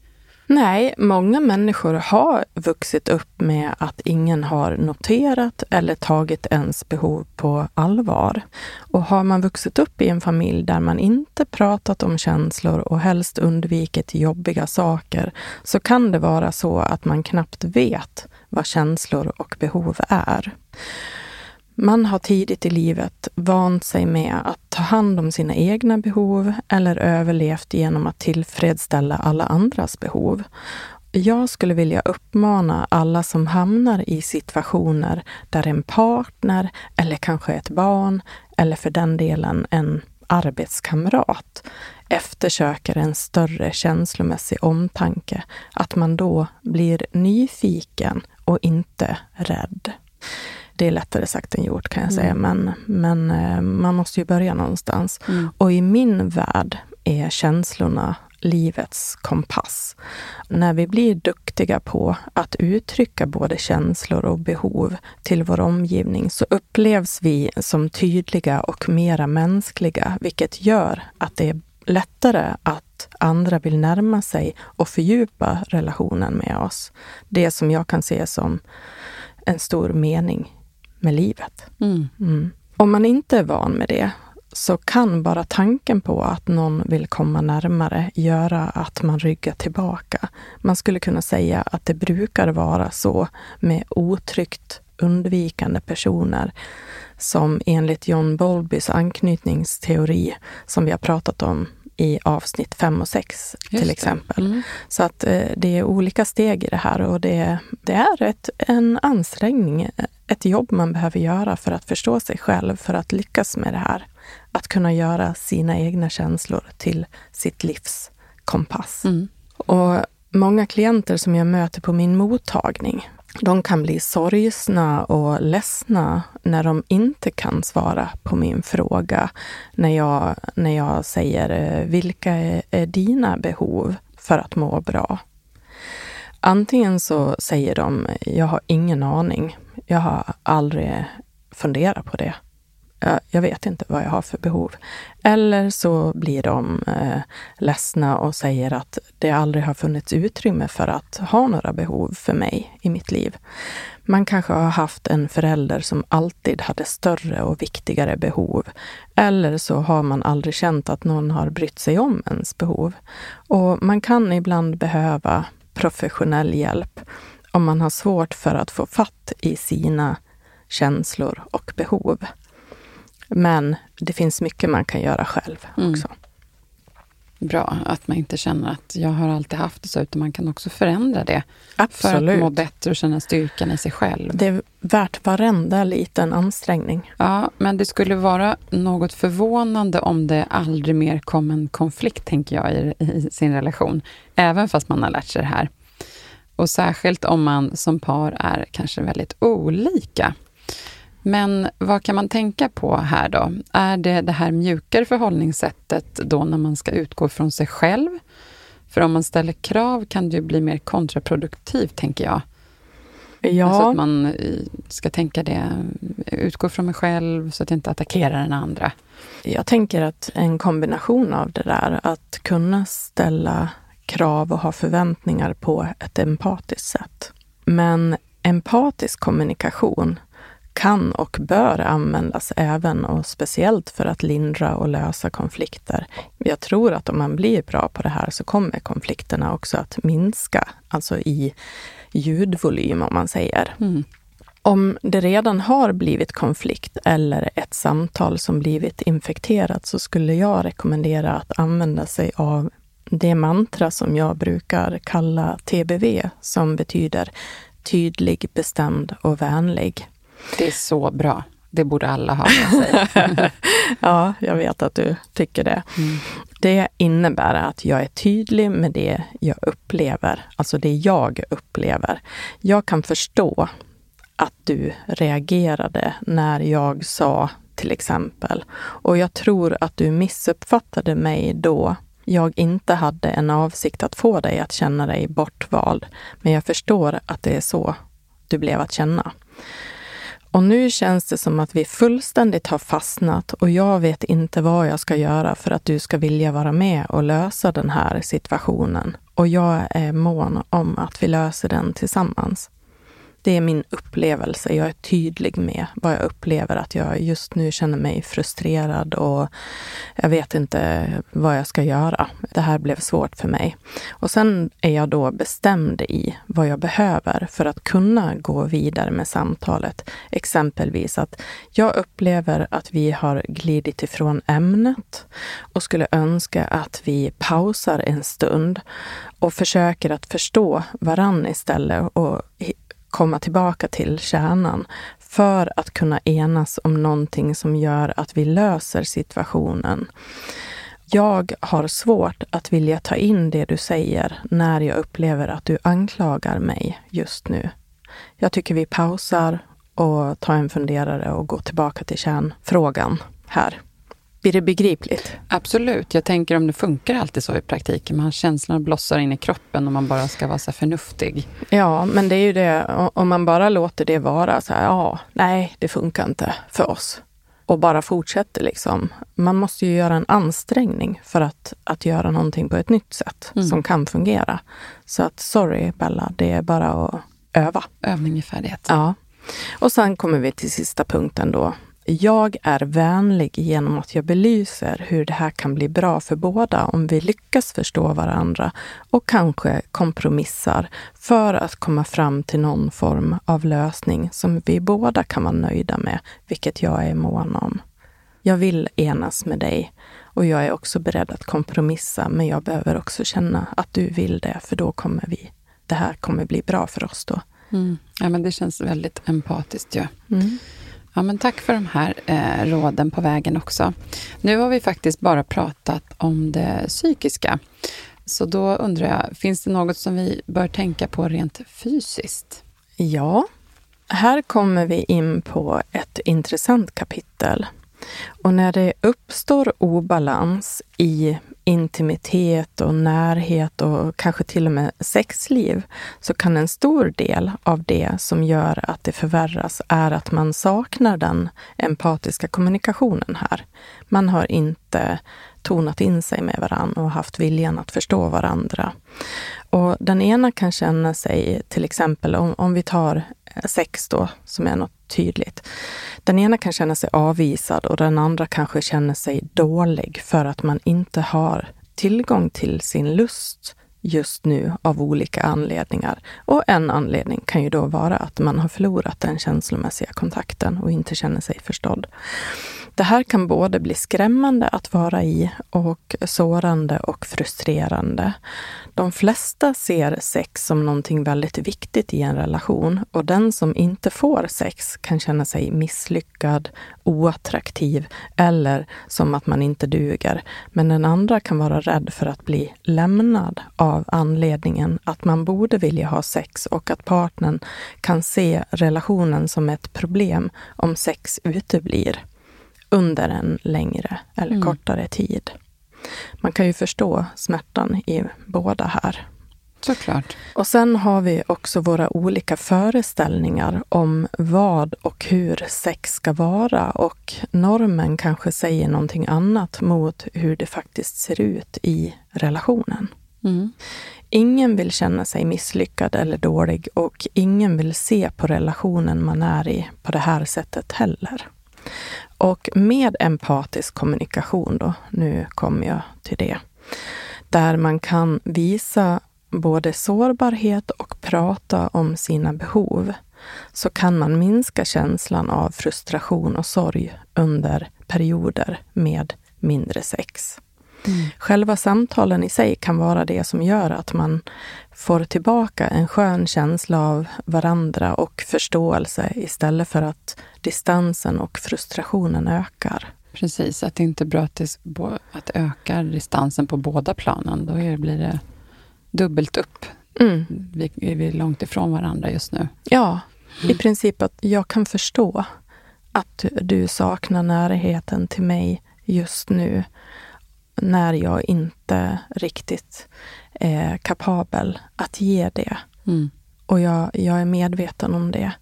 Nej, många människor har vuxit upp med att ingen har noterat eller tagit ens behov på allvar. Och har man vuxit upp i en familj där man inte pratat om känslor och helst undvikit jobbiga saker, så kan det vara så att man knappt vet vad känslor och behov är. Man har tidigt i livet vant sig med att ta hand om sina egna behov eller överlevt genom att tillfredsställa alla andras behov. Jag skulle vilja uppmana alla som hamnar i situationer där en partner eller kanske ett barn eller för den delen en arbetskamrat eftersöker en större känslomässig omtanke, att man då blir nyfiken och inte rädd det är lättare sagt än gjort kan jag säga, mm. men, men eh, man måste ju börja någonstans. Mm. Och i min värld är känslorna livets kompass. När vi blir duktiga på att uttrycka både känslor och behov till vår omgivning så upplevs vi som tydliga och mera mänskliga, vilket gör att det är lättare att andra vill närma sig och fördjupa relationen med oss. Det som jag kan se som en stor mening med livet. Mm. Mm. Om man inte är van med det så kan bara tanken på att någon vill komma närmare göra att man ryggar tillbaka. Man skulle kunna säga att det brukar vara så med otryggt undvikande personer som enligt John Bowlbys anknytningsteori, som vi har pratat om i avsnitt 5 och 6 till exempel. Mm. Så att eh, det är olika steg i det här och det, det är ett, en ansträngning, ett jobb man behöver göra för att förstå sig själv, för att lyckas med det här. Att kunna göra sina egna känslor till sitt livs kompass. Mm. Och många klienter som jag möter på min mottagning de kan bli sorgsna och ledsna när de inte kan svara på min fråga. När jag, när jag säger eh, vilka är, är dina behov för att må bra? Antingen så säger de, jag har ingen aning. Jag har aldrig funderat på det jag vet inte vad jag har för behov. Eller så blir de eh, ledsna och säger att det aldrig har funnits utrymme för att ha några behov för mig i mitt liv. Man kanske har haft en förälder som alltid hade större och viktigare behov. Eller så har man aldrig känt att någon har brytt sig om ens behov. Och man kan ibland behöva professionell hjälp om man har svårt för att få fatt i sina känslor och behov. Men det finns mycket man kan göra själv mm. också. Bra, att man inte känner att jag har alltid haft det så, utan man kan också förändra det. Absolut. För att må bättre och känna styrkan i sig själv. Det är värt varenda liten ansträngning. Ja, men det skulle vara något förvånande om det aldrig mer kom en konflikt, tänker jag, i, i sin relation. Även fast man har lärt sig det här. Och särskilt om man som par är kanske väldigt olika. Men vad kan man tänka på här då? Är det det här mjukare förhållningssättet då när man ska utgå från sig själv? För om man ställer krav kan det ju bli mer kontraproduktivt, tänker jag. Ja. Alltså att man eh, ska tänka det, utgå från mig själv så att jag inte attackerar den andra. Jag tänker att en kombination av det där, att kunna ställa krav och ha förväntningar på ett empatiskt sätt. Men empatisk kommunikation kan och bör användas även och speciellt för att lindra och lösa konflikter. Jag tror att om man blir bra på det här så kommer konflikterna också att minska, alltså i ljudvolym om man säger. Mm. Om det redan har blivit konflikt eller ett samtal som blivit infekterat så skulle jag rekommendera att använda sig av det mantra som jag brukar kalla TBV, som betyder tydlig, bestämd och vänlig. Det är så bra. Det borde alla ha med [LAUGHS] sig. ja, jag vet att du tycker det. Mm. Det innebär att jag är tydlig med det jag upplever, alltså det jag upplever. Jag kan förstå att du reagerade när jag sa till exempel. Och jag tror att du missuppfattade mig då jag inte hade en avsikt att få dig att känna dig bortvald, men jag förstår att det är så du blev att känna. Och nu känns det som att vi fullständigt har fastnat och jag vet inte vad jag ska göra för att du ska vilja vara med och lösa den här situationen. Och jag är mån om att vi löser den tillsammans. Det är min upplevelse. Jag är tydlig med vad jag upplever, att jag just nu känner mig frustrerad och jag vet inte vad jag ska göra. Det här blev svårt för mig. Och sen är jag då bestämd i vad jag behöver för att kunna gå vidare med samtalet. Exempelvis att jag upplever att vi har glidit ifrån ämnet och skulle önska att vi pausar en stund och försöker att förstå varann istället och komma tillbaka till kärnan för att kunna enas om någonting som gör att vi löser situationen. Jag har svårt att vilja ta in det du säger när jag upplever att du anklagar mig just nu. Jag tycker vi pausar och tar en funderare och går tillbaka till kärnfrågan här. Blir det begripligt? Absolut. Jag tänker om det funkar alltid så i praktiken. Man har känslorna blossar in i kroppen och man bara ska vara så förnuftig. Ja, men det är ju det. Om man bara låter det vara så här, ja, nej, det funkar inte för oss. Och bara fortsätter liksom. Man måste ju göra en ansträngning för att, att göra någonting på ett nytt sätt mm. som kan fungera. Så att sorry Bella, det är bara att öva. Övning i färdighet. Ja. Och sen kommer vi till sista punkten då jag är vänlig genom att jag belyser hur det här kan bli bra för båda om vi lyckas förstå varandra och kanske kompromissar för att komma fram till någon form av lösning som vi båda kan vara nöjda med, vilket jag är mån om. Jag vill enas med dig och jag är också beredd att kompromissa, men jag behöver också känna att du vill det, för då kommer vi, det här kommer bli bra för oss då. Mm. Ja, men det känns väldigt empatiskt. Ja. Mm. Ja, men tack för de här eh, råden på vägen också. Nu har vi faktiskt bara pratat om det psykiska. Så då undrar jag, finns det något som vi bör tänka på rent fysiskt? Ja, här kommer vi in på ett intressant kapitel. Och när det uppstår obalans i intimitet och närhet och kanske till och med sexliv, så kan en stor del av det som gör att det förvärras är att man saknar den empatiska kommunikationen här. Man har inte tonat in sig med varandra och haft viljan att förstå varandra. Och den ena kan känna sig, till exempel om, om vi tar sex då, som är något tydligt. Den ena kan känna sig avvisad och den andra kanske känner sig dålig för att man inte har tillgång till sin lust just nu av olika anledningar. Och en anledning kan ju då vara att man har förlorat den känslomässiga kontakten och inte känner sig förstådd. Det här kan både bli skrämmande att vara i och sårande och frustrerande. De flesta ser sex som någonting väldigt viktigt i en relation och den som inte får sex kan känna sig misslyckad, oattraktiv eller som att man inte duger. Men den andra kan vara rädd för att bli lämnad av anledningen att man borde vilja ha sex och att partnern kan se relationen som ett problem om sex uteblir under en längre eller mm. kortare tid. Man kan ju förstå smärtan i båda här. Såklart. Och sen har vi också våra olika föreställningar om vad och hur sex ska vara och normen kanske säger någonting annat mot hur det faktiskt ser ut i relationen. Mm. Ingen vill känna sig misslyckad eller dålig och ingen vill se på relationen man är i på det här sättet heller. Och med empatisk kommunikation då, nu kommer jag till det, där man kan visa både sårbarhet och prata om sina behov, så kan man minska känslan av frustration och sorg under perioder med mindre sex. Mm. Själva samtalen i sig kan vara det som gör att man får tillbaka en skön känsla av varandra och förståelse istället för att distansen och frustrationen ökar. Precis, att det inte är bra att det, att ökar distansen på båda planen. Då blir det dubbelt upp. Mm. Vi, vi är långt ifrån varandra just nu. Ja, i princip att jag kan förstå att du saknar närheten till mig just nu när jag inte riktigt är kapabel att ge det. Mm. Och jag, jag är medveten om det.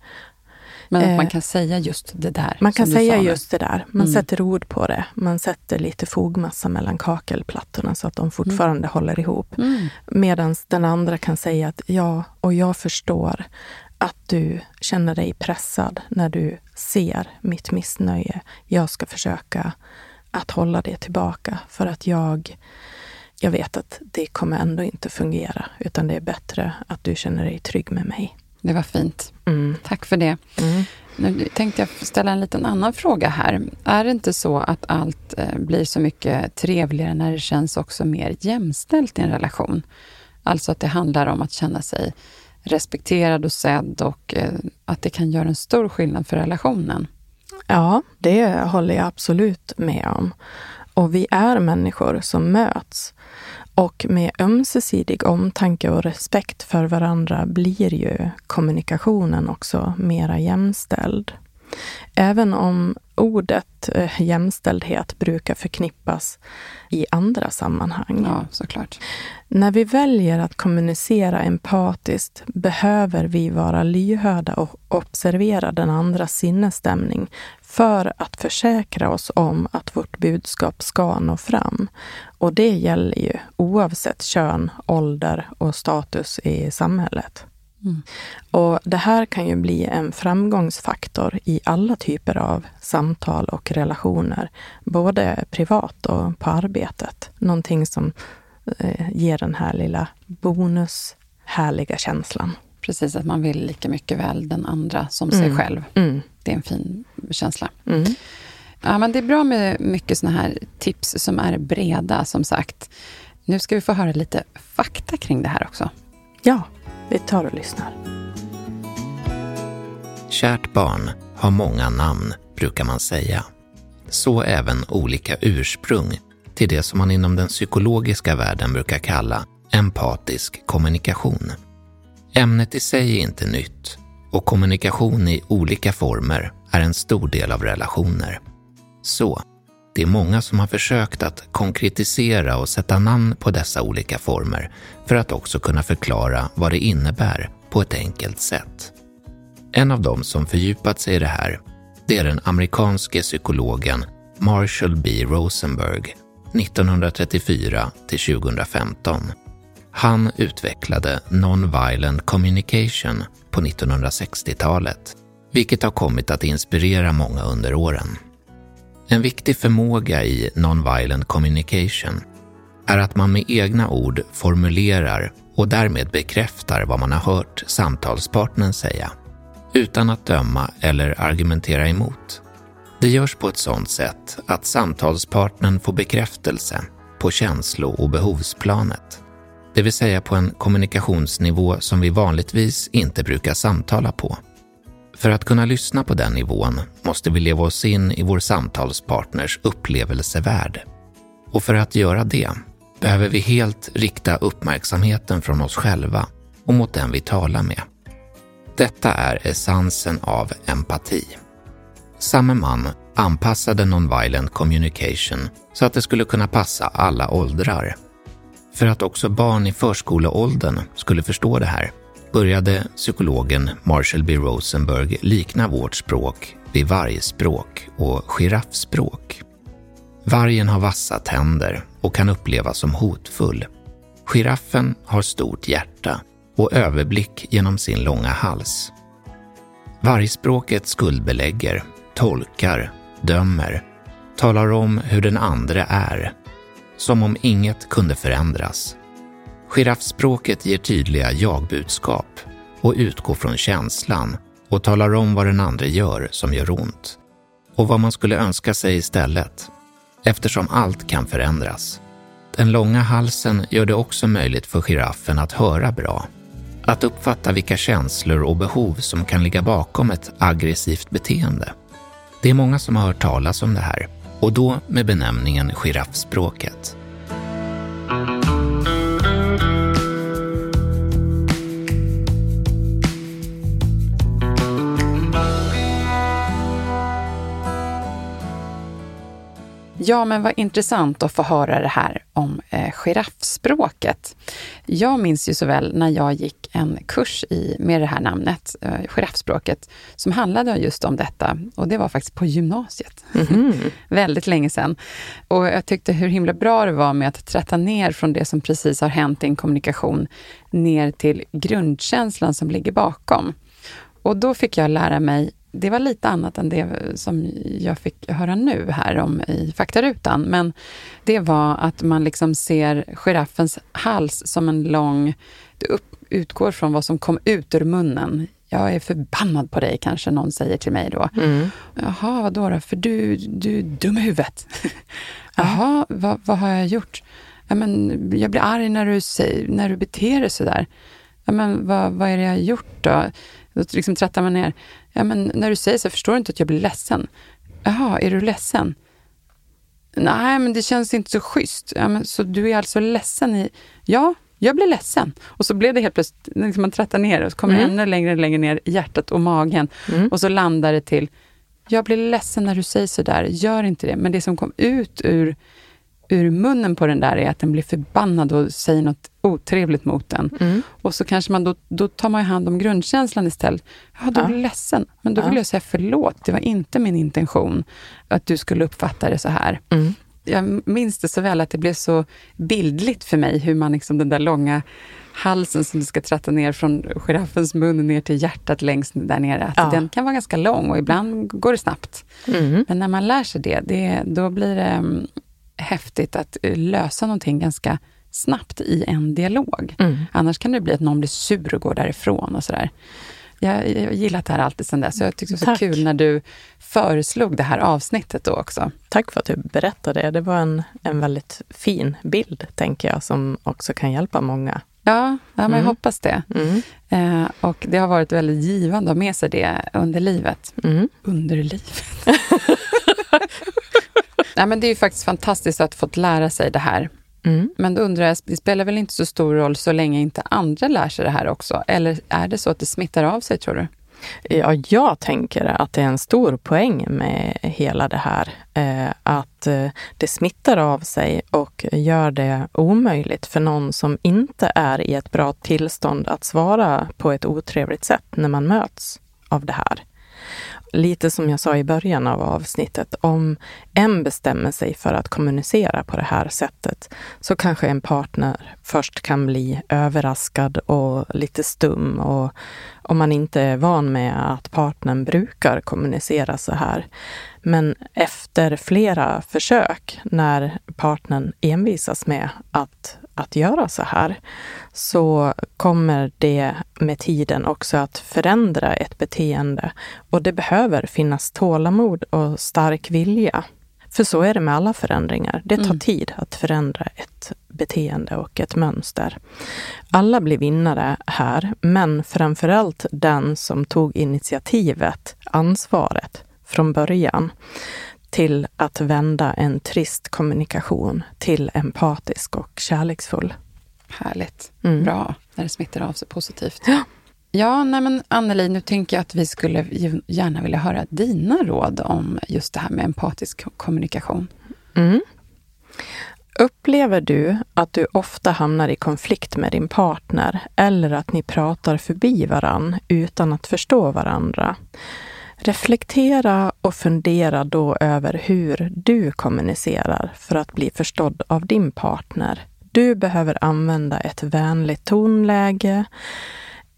Men att man eh, kan säga just det där? Man kan säga just det där. Man mm. sätter ord på det. Man sätter lite fogmassa mellan kakelplattorna så att de fortfarande mm. håller ihop. Mm. Medan den andra kan säga att ja, och jag förstår att du känner dig pressad när du ser mitt missnöje. Jag ska försöka att hålla det tillbaka för att jag, jag vet att det kommer ändå inte fungera, utan det är bättre att du känner dig trygg med mig. Det var fint. Mm. Tack för det. Mm. Nu tänkte jag ställa en liten annan fråga här. Är det inte så att allt eh, blir så mycket trevligare när det känns också mer jämställt i en relation? Alltså att det handlar om att känna sig respekterad och sedd och eh, att det kan göra en stor skillnad för relationen. Ja, det håller jag absolut med om. Och vi är människor som möts. Och med ömsesidig omtanke och respekt för varandra blir ju kommunikationen också mera jämställd. Även om ordet eh, jämställdhet brukar förknippas i andra sammanhang. Ja, såklart. När vi väljer att kommunicera empatiskt behöver vi vara lyhörda och observera den andras sinnesstämning för att försäkra oss om att vårt budskap ska nå fram. Och det gäller ju oavsett kön, ålder och status i samhället. Mm. Och Det här kan ju bli en framgångsfaktor i alla typer av samtal och relationer, både privat och på arbetet. Någonting som eh, ger den här lilla bonus, härliga känslan. Precis, att man vill lika mycket väl den andra som mm. sig själv. Mm. Det är en fin känsla. Mm. Ja, men det är bra med mycket såna här tips som är breda, som sagt. Nu ska vi få höra lite fakta kring det här också. Ja, vi tar och lyssnar. Kärt barn har många namn, brukar man säga. Så även olika ursprung till det som man inom den psykologiska världen brukar kalla empatisk kommunikation. Ämnet i sig är inte nytt och kommunikation i olika former är en stor del av relationer. Så, det är många som har försökt att konkretisera och sätta namn på dessa olika former för att också kunna förklara vad det innebär på ett enkelt sätt. En av dem som fördjupat sig i det här, det är den amerikanske psykologen Marshall B. Rosenberg 1934 till 2015 han utvecklade Non-Violent Communication på 1960-talet, vilket har kommit att inspirera många under åren. En viktig förmåga i Non-Violent Communication är att man med egna ord formulerar och därmed bekräftar vad man har hört samtalspartnern säga, utan att döma eller argumentera emot. Det görs på ett sådant sätt att samtalspartnern får bekräftelse på känslo och behovsplanet det vill säga på en kommunikationsnivå som vi vanligtvis inte brukar samtala på. För att kunna lyssna på den nivån måste vi leva oss in i vår samtalspartners upplevelsevärld. Och för att göra det behöver vi helt rikta uppmärksamheten från oss själva och mot den vi talar med. Detta är essensen av empati. Samme man anpassade nonviolent communication så att det skulle kunna passa alla åldrar för att också barn i förskoleåldern skulle förstå det här började psykologen Marshall B. Rosenberg likna vårt språk vid vargspråk och giraffspråk. Vargen har vassa tänder och kan upplevas som hotfull. Giraffen har stort hjärta och överblick genom sin långa hals. Vargspråket skuldbelägger, tolkar, dömer, talar om hur den andra är, som om inget kunde förändras. Giraffspråket ger tydliga jagbudskap och utgår från känslan och talar om vad den andra gör som gör ont och vad man skulle önska sig istället, eftersom allt kan förändras. Den långa halsen gör det också möjligt för giraffen att höra bra, att uppfatta vilka känslor och behov som kan ligga bakom ett aggressivt beteende. Det är många som har hört talas om det här och då med benämningen giraffspråket. Ja, men vad intressant att få höra det här om eh, giraffspråket. Jag minns ju så väl när jag gick en kurs i, med det här namnet, eh, giraffspråket, som handlade just om detta. Och det var faktiskt på gymnasiet. Mm. [LAUGHS] Väldigt länge sedan. Och jag tyckte hur himla bra det var med att tratta ner från det som precis har hänt i en kommunikation, ner till grundkänslan som ligger bakom. Och då fick jag lära mig det var lite annat än det som jag fick höra nu här om i faktarutan. Men det var att man liksom ser giraffens hals som en lång... Det upp, utgår från vad som kom ut ur munnen. Jag är förbannad på dig, kanske någon säger till mig då. Mm. Jaha, vadå då? För du, du är dum i huvudet. [LAUGHS] Jaha, vad, vad har jag gjort? Ja, men jag blir arg när du, när du beter dig sådär. Ja, men vad, vad är det jag har gjort då? Då liksom trattar man ner. Ja, men när du säger så, förstår du inte att jag blir ledsen? Jaha, är du ledsen? Nej, men det känns inte så schysst. Ja, men, så du är alltså ledsen i... Ja, jag blir ledsen. Och så blev det helt plötsligt, liksom man trattar ner och så kommer mm. ännu längre längre ner i hjärtat och magen. Mm. Och så landar det till, jag blir ledsen när du säger sådär, gör inte det. Men det som kom ut ur ur munnen på den där är att den blir förbannad och säger något otrevligt mot den. Mm. Och så kanske man då, då tar man hand om grundkänslan istället. Ja, då ja. jag ledsen. Men då vill jag säga förlåt, det var inte min intention att du skulle uppfatta det så här. Mm. Jag minns det så väl att det blev så bildligt för mig hur man liksom den där långa halsen som du ska tratta ner från giraffens mun ner till hjärtat längst där nere. Att ja. Den kan vara ganska lång och ibland går det snabbt. Mm. Men när man lär sig det, det då blir det mm, häftigt att eh, lösa någonting ganska snabbt i en dialog. Mm. Annars kan det bli att någon blir sur och går därifrån och sådär. Jag har gillat det här alltid sedan dess. Så jag tyckte det var så kul när du föreslog det här avsnittet då också. Tack för att du berättade det. Det var en, en väldigt fin bild, tänker jag, som också kan hjälpa många. Ja, ja men mm. jag hoppas det. Mm. Eh, och det har varit väldigt givande att ha med sig det under livet. Mm. Under livet? [LAUGHS] Nej, men det är ju faktiskt fantastiskt att fått lära sig det här. Mm. Men då undrar jag, det spelar väl inte så stor roll så länge inte andra lär sig det här också? Eller är det så att det smittar av sig, tror du? Ja, jag tänker att det är en stor poäng med hela det här. Eh, att eh, det smittar av sig och gör det omöjligt för någon som inte är i ett bra tillstånd att svara på ett otrevligt sätt när man möts av det här lite som jag sa i början av avsnittet, om en bestämmer sig för att kommunicera på det här sättet så kanske en partner först kan bli överraskad och lite stum och om man inte är van med att partnern brukar kommunicera så här. Men efter flera försök, när partnern envisas med att att göra så här, så kommer det med tiden också att förändra ett beteende. Och det behöver finnas tålamod och stark vilja. För så är det med alla förändringar. Det tar mm. tid att förändra ett beteende och ett mönster. Alla blir vinnare här, men framförallt den som tog initiativet, ansvaret, från början till att vända en trist kommunikation till empatisk och kärleksfull. Härligt. Mm. Bra, när det smittar av sig positivt. Ja. Ja, nej men Anneli, nu tänker jag att vi skulle gärna vilja höra dina råd om just det här med empatisk kommunikation. Mm. Upplever du att du ofta hamnar i konflikt med din partner eller att ni pratar förbi varann utan att förstå varandra? Reflektera och fundera då över hur du kommunicerar för att bli förstådd av din partner, Du behöver använda ett vänligt tonläge,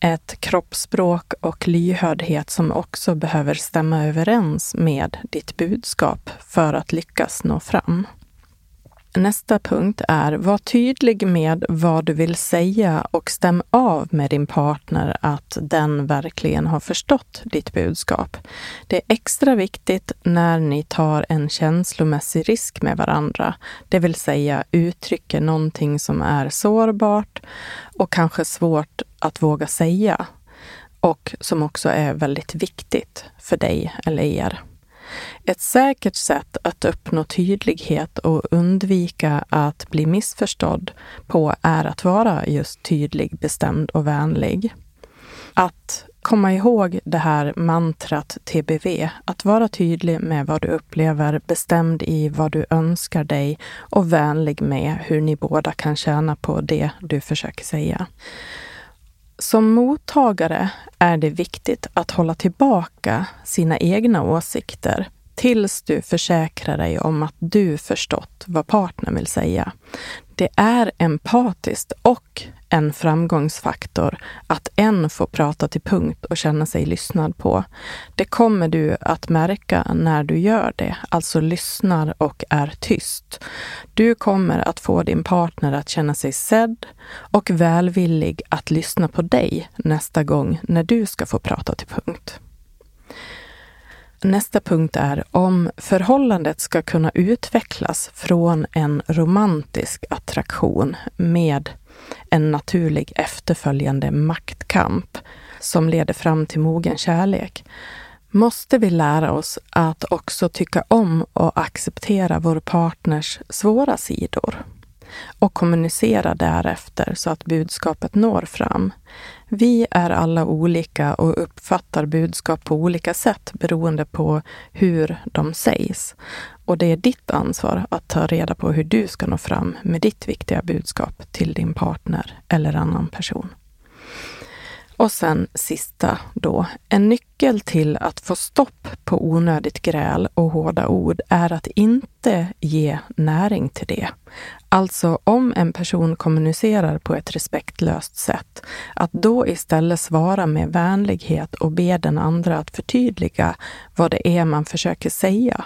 ett kroppsspråk och lyhördhet som också behöver stämma överens med ditt budskap för att lyckas nå fram. Nästa punkt är, var tydlig med vad du vill säga och stäm av med din partner att den verkligen har förstått ditt budskap. Det är extra viktigt när ni tar en känslomässig risk med varandra, det vill säga uttrycker någonting som är sårbart och kanske svårt att våga säga och som också är väldigt viktigt för dig eller er. Ett säkert sätt att uppnå tydlighet och undvika att bli missförstådd på är att vara just tydlig, bestämd och vänlig. Att komma ihåg det här mantrat TBV, att vara tydlig med vad du upplever, bestämd i vad du önskar dig och vänlig med hur ni båda kan tjäna på det du försöker säga. Som mottagare är det viktigt att hålla tillbaka sina egna åsikter tills du försäkrar dig om att du förstått vad partnern vill säga. Det är empatiskt och en framgångsfaktor att en får prata till punkt och känna sig lyssnad på. Det kommer du att märka när du gör det, alltså lyssnar och är tyst. Du kommer att få din partner att känna sig sedd och välvillig att lyssna på dig nästa gång när du ska få prata till punkt. Nästa punkt är om förhållandet ska kunna utvecklas från en romantisk attraktion med en naturlig efterföljande maktkamp som leder fram till mogen kärlek måste vi lära oss att också tycka om och acceptera vår partners svåra sidor och kommunicera därefter så att budskapet når fram. Vi är alla olika och uppfattar budskap på olika sätt beroende på hur de sägs. Och det är ditt ansvar att ta reda på hur du ska nå fram med ditt viktiga budskap till din partner eller annan person. Och sen sista då. En nyckel till att få stopp på onödigt gräl och hårda ord är att inte ge näring till det. Alltså om en person kommunicerar på ett respektlöst sätt, att då istället svara med vänlighet och be den andra att förtydliga vad det är man försöker säga,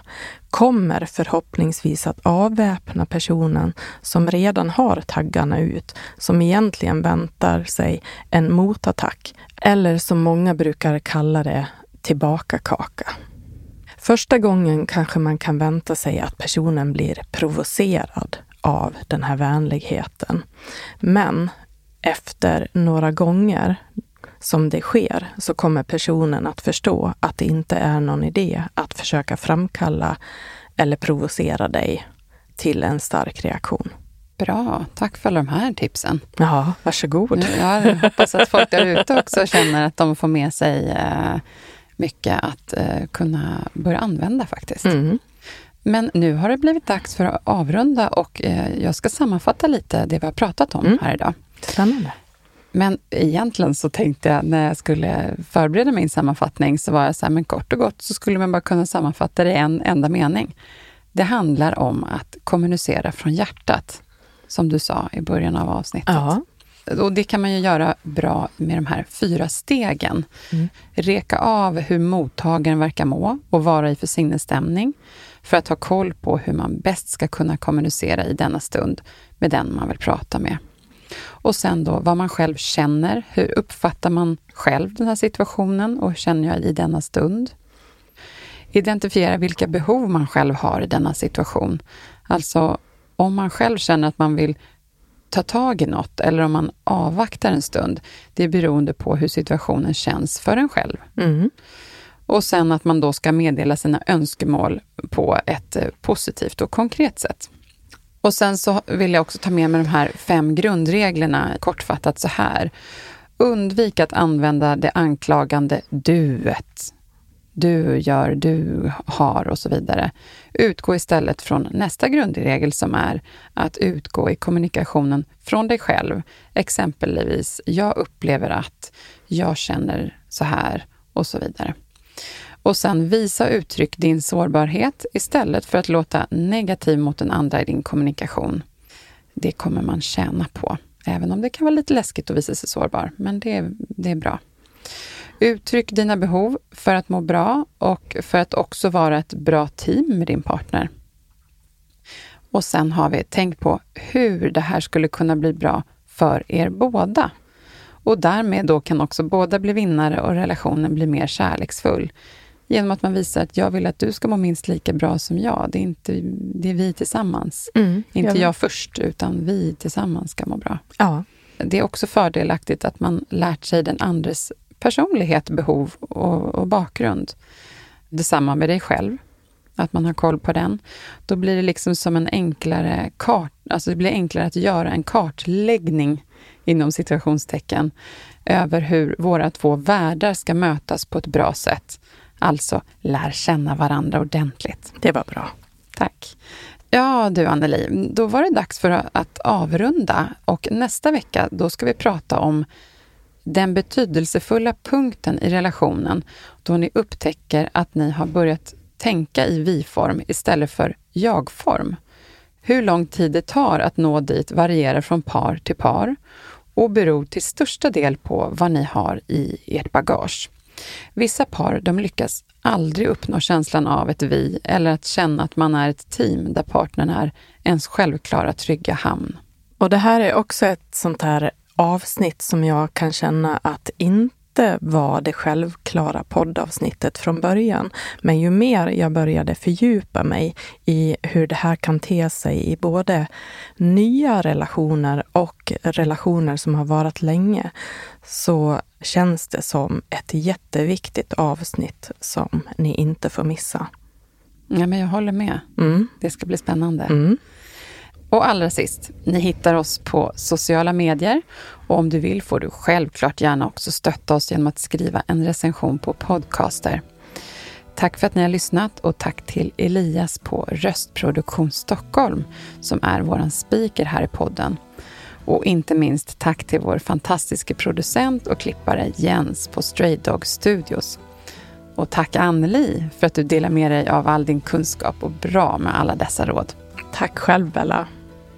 kommer förhoppningsvis att avväpna personen som redan har taggarna ut, som egentligen väntar sig en motattack, eller som många brukar kalla det, tillbaka kaka. Första gången kanske man kan vänta sig att personen blir provocerad av den här vänligheten. Men efter några gånger som det sker så kommer personen att förstå att det inte är någon idé att försöka framkalla eller provocera dig till en stark reaktion. Bra, tack för de här tipsen. Ja, varsågod. Jag hoppas att folk där ute också känner att de får med sig eh, mycket att eh, kunna börja använda faktiskt. Mm. Men nu har det blivit dags för att avrunda och eh, jag ska sammanfatta lite det vi har pratat om mm. här idag. Spännande. Men egentligen så tänkte jag när jag skulle förbereda min sammanfattning så var jag så här, men kort och gott så skulle man bara kunna sammanfatta det i en enda mening. Det handlar om att kommunicera från hjärtat, som du sa i början av avsnittet. Ja. Och det kan man ju göra bra med de här fyra stegen. Mm. Reka av hur mottagaren verkar må och vara i för sinnesstämning för att ha koll på hur man bäst ska kunna kommunicera i denna stund med den man vill prata med. Och sen då vad man själv känner. Hur uppfattar man själv den här situationen och hur känner jag i denna stund? Identifiera vilka behov man själv har i denna situation. Alltså om man själv känner att man vill ta tag i något eller om man avvaktar en stund. Det är beroende på hur situationen känns för en själv. Mm. Och sen att man då ska meddela sina önskemål på ett eh, positivt och konkret sätt. Och sen så vill jag också ta med mig de här fem grundreglerna kortfattat så här. Undvik att använda det anklagande duet. Du gör, du har och så vidare. Utgå istället från nästa grundregel som är att utgå i kommunikationen från dig själv. Exempelvis, jag upplever att, jag känner så här och så vidare. Och sen visa och uttryck din sårbarhet istället för att låta negativ mot den andra i din kommunikation. Det kommer man tjäna på, även om det kan vara lite läskigt att visa sig sårbar, men det, det är bra. Uttryck dina behov för att må bra och för att också vara ett bra team med din partner. Och sen har vi tänkt på hur det här skulle kunna bli bra för er båda. Och därmed då kan också båda bli vinnare och relationen bli mer kärleksfull. Genom att man visar att jag vill att du ska må minst lika bra som jag. Det är, inte, det är vi tillsammans. Mm, inte jag, först, utan vi tillsammans ska må bra. Ja. Det är också fördelaktigt att man lärt sig den andres personlighet, behov och, och bakgrund. Detsamma med dig själv, att man har koll på den. Då blir det liksom som en enklare kart, alltså det blir enklare att göra en kartläggning inom situationstecken över hur våra två världar ska mötas på ett bra sätt. Alltså, lär känna varandra ordentligt. Det var bra. Tack. Ja du Anneli, då var det dags för att avrunda och nästa vecka då ska vi prata om den betydelsefulla punkten i relationen då ni upptäcker att ni har börjat tänka i vi-form istället för jag-form. Hur lång tid det tar att nå dit varierar från par till par och beror till största del på vad ni har i ert bagage. Vissa par de lyckas aldrig uppnå känslan av ett vi eller att känna att man är ett team där partnern är ens självklara trygga hamn. Och det här är också ett sånt här avsnitt som jag kan känna att inte var det självklara poddavsnittet från början. Men ju mer jag började fördjupa mig i hur det här kan te sig i både nya relationer och relationer som har varit länge, så känns det som ett jätteviktigt avsnitt som ni inte får missa. Ja, men jag håller med. Mm. Det ska bli spännande. Mm. Och allra sist, ni hittar oss på sociala medier. Och om du vill får du självklart gärna också stötta oss genom att skriva en recension på Podcaster. Tack för att ni har lyssnat och tack till Elias på Röstproduktion Stockholm som är vår speaker här i podden. Och inte minst tack till vår fantastiska producent och klippare Jens på Stray Dog Studios. Och tack Anneli för att du delar med dig av all din kunskap och bra med alla dessa råd. Tack själv Bella.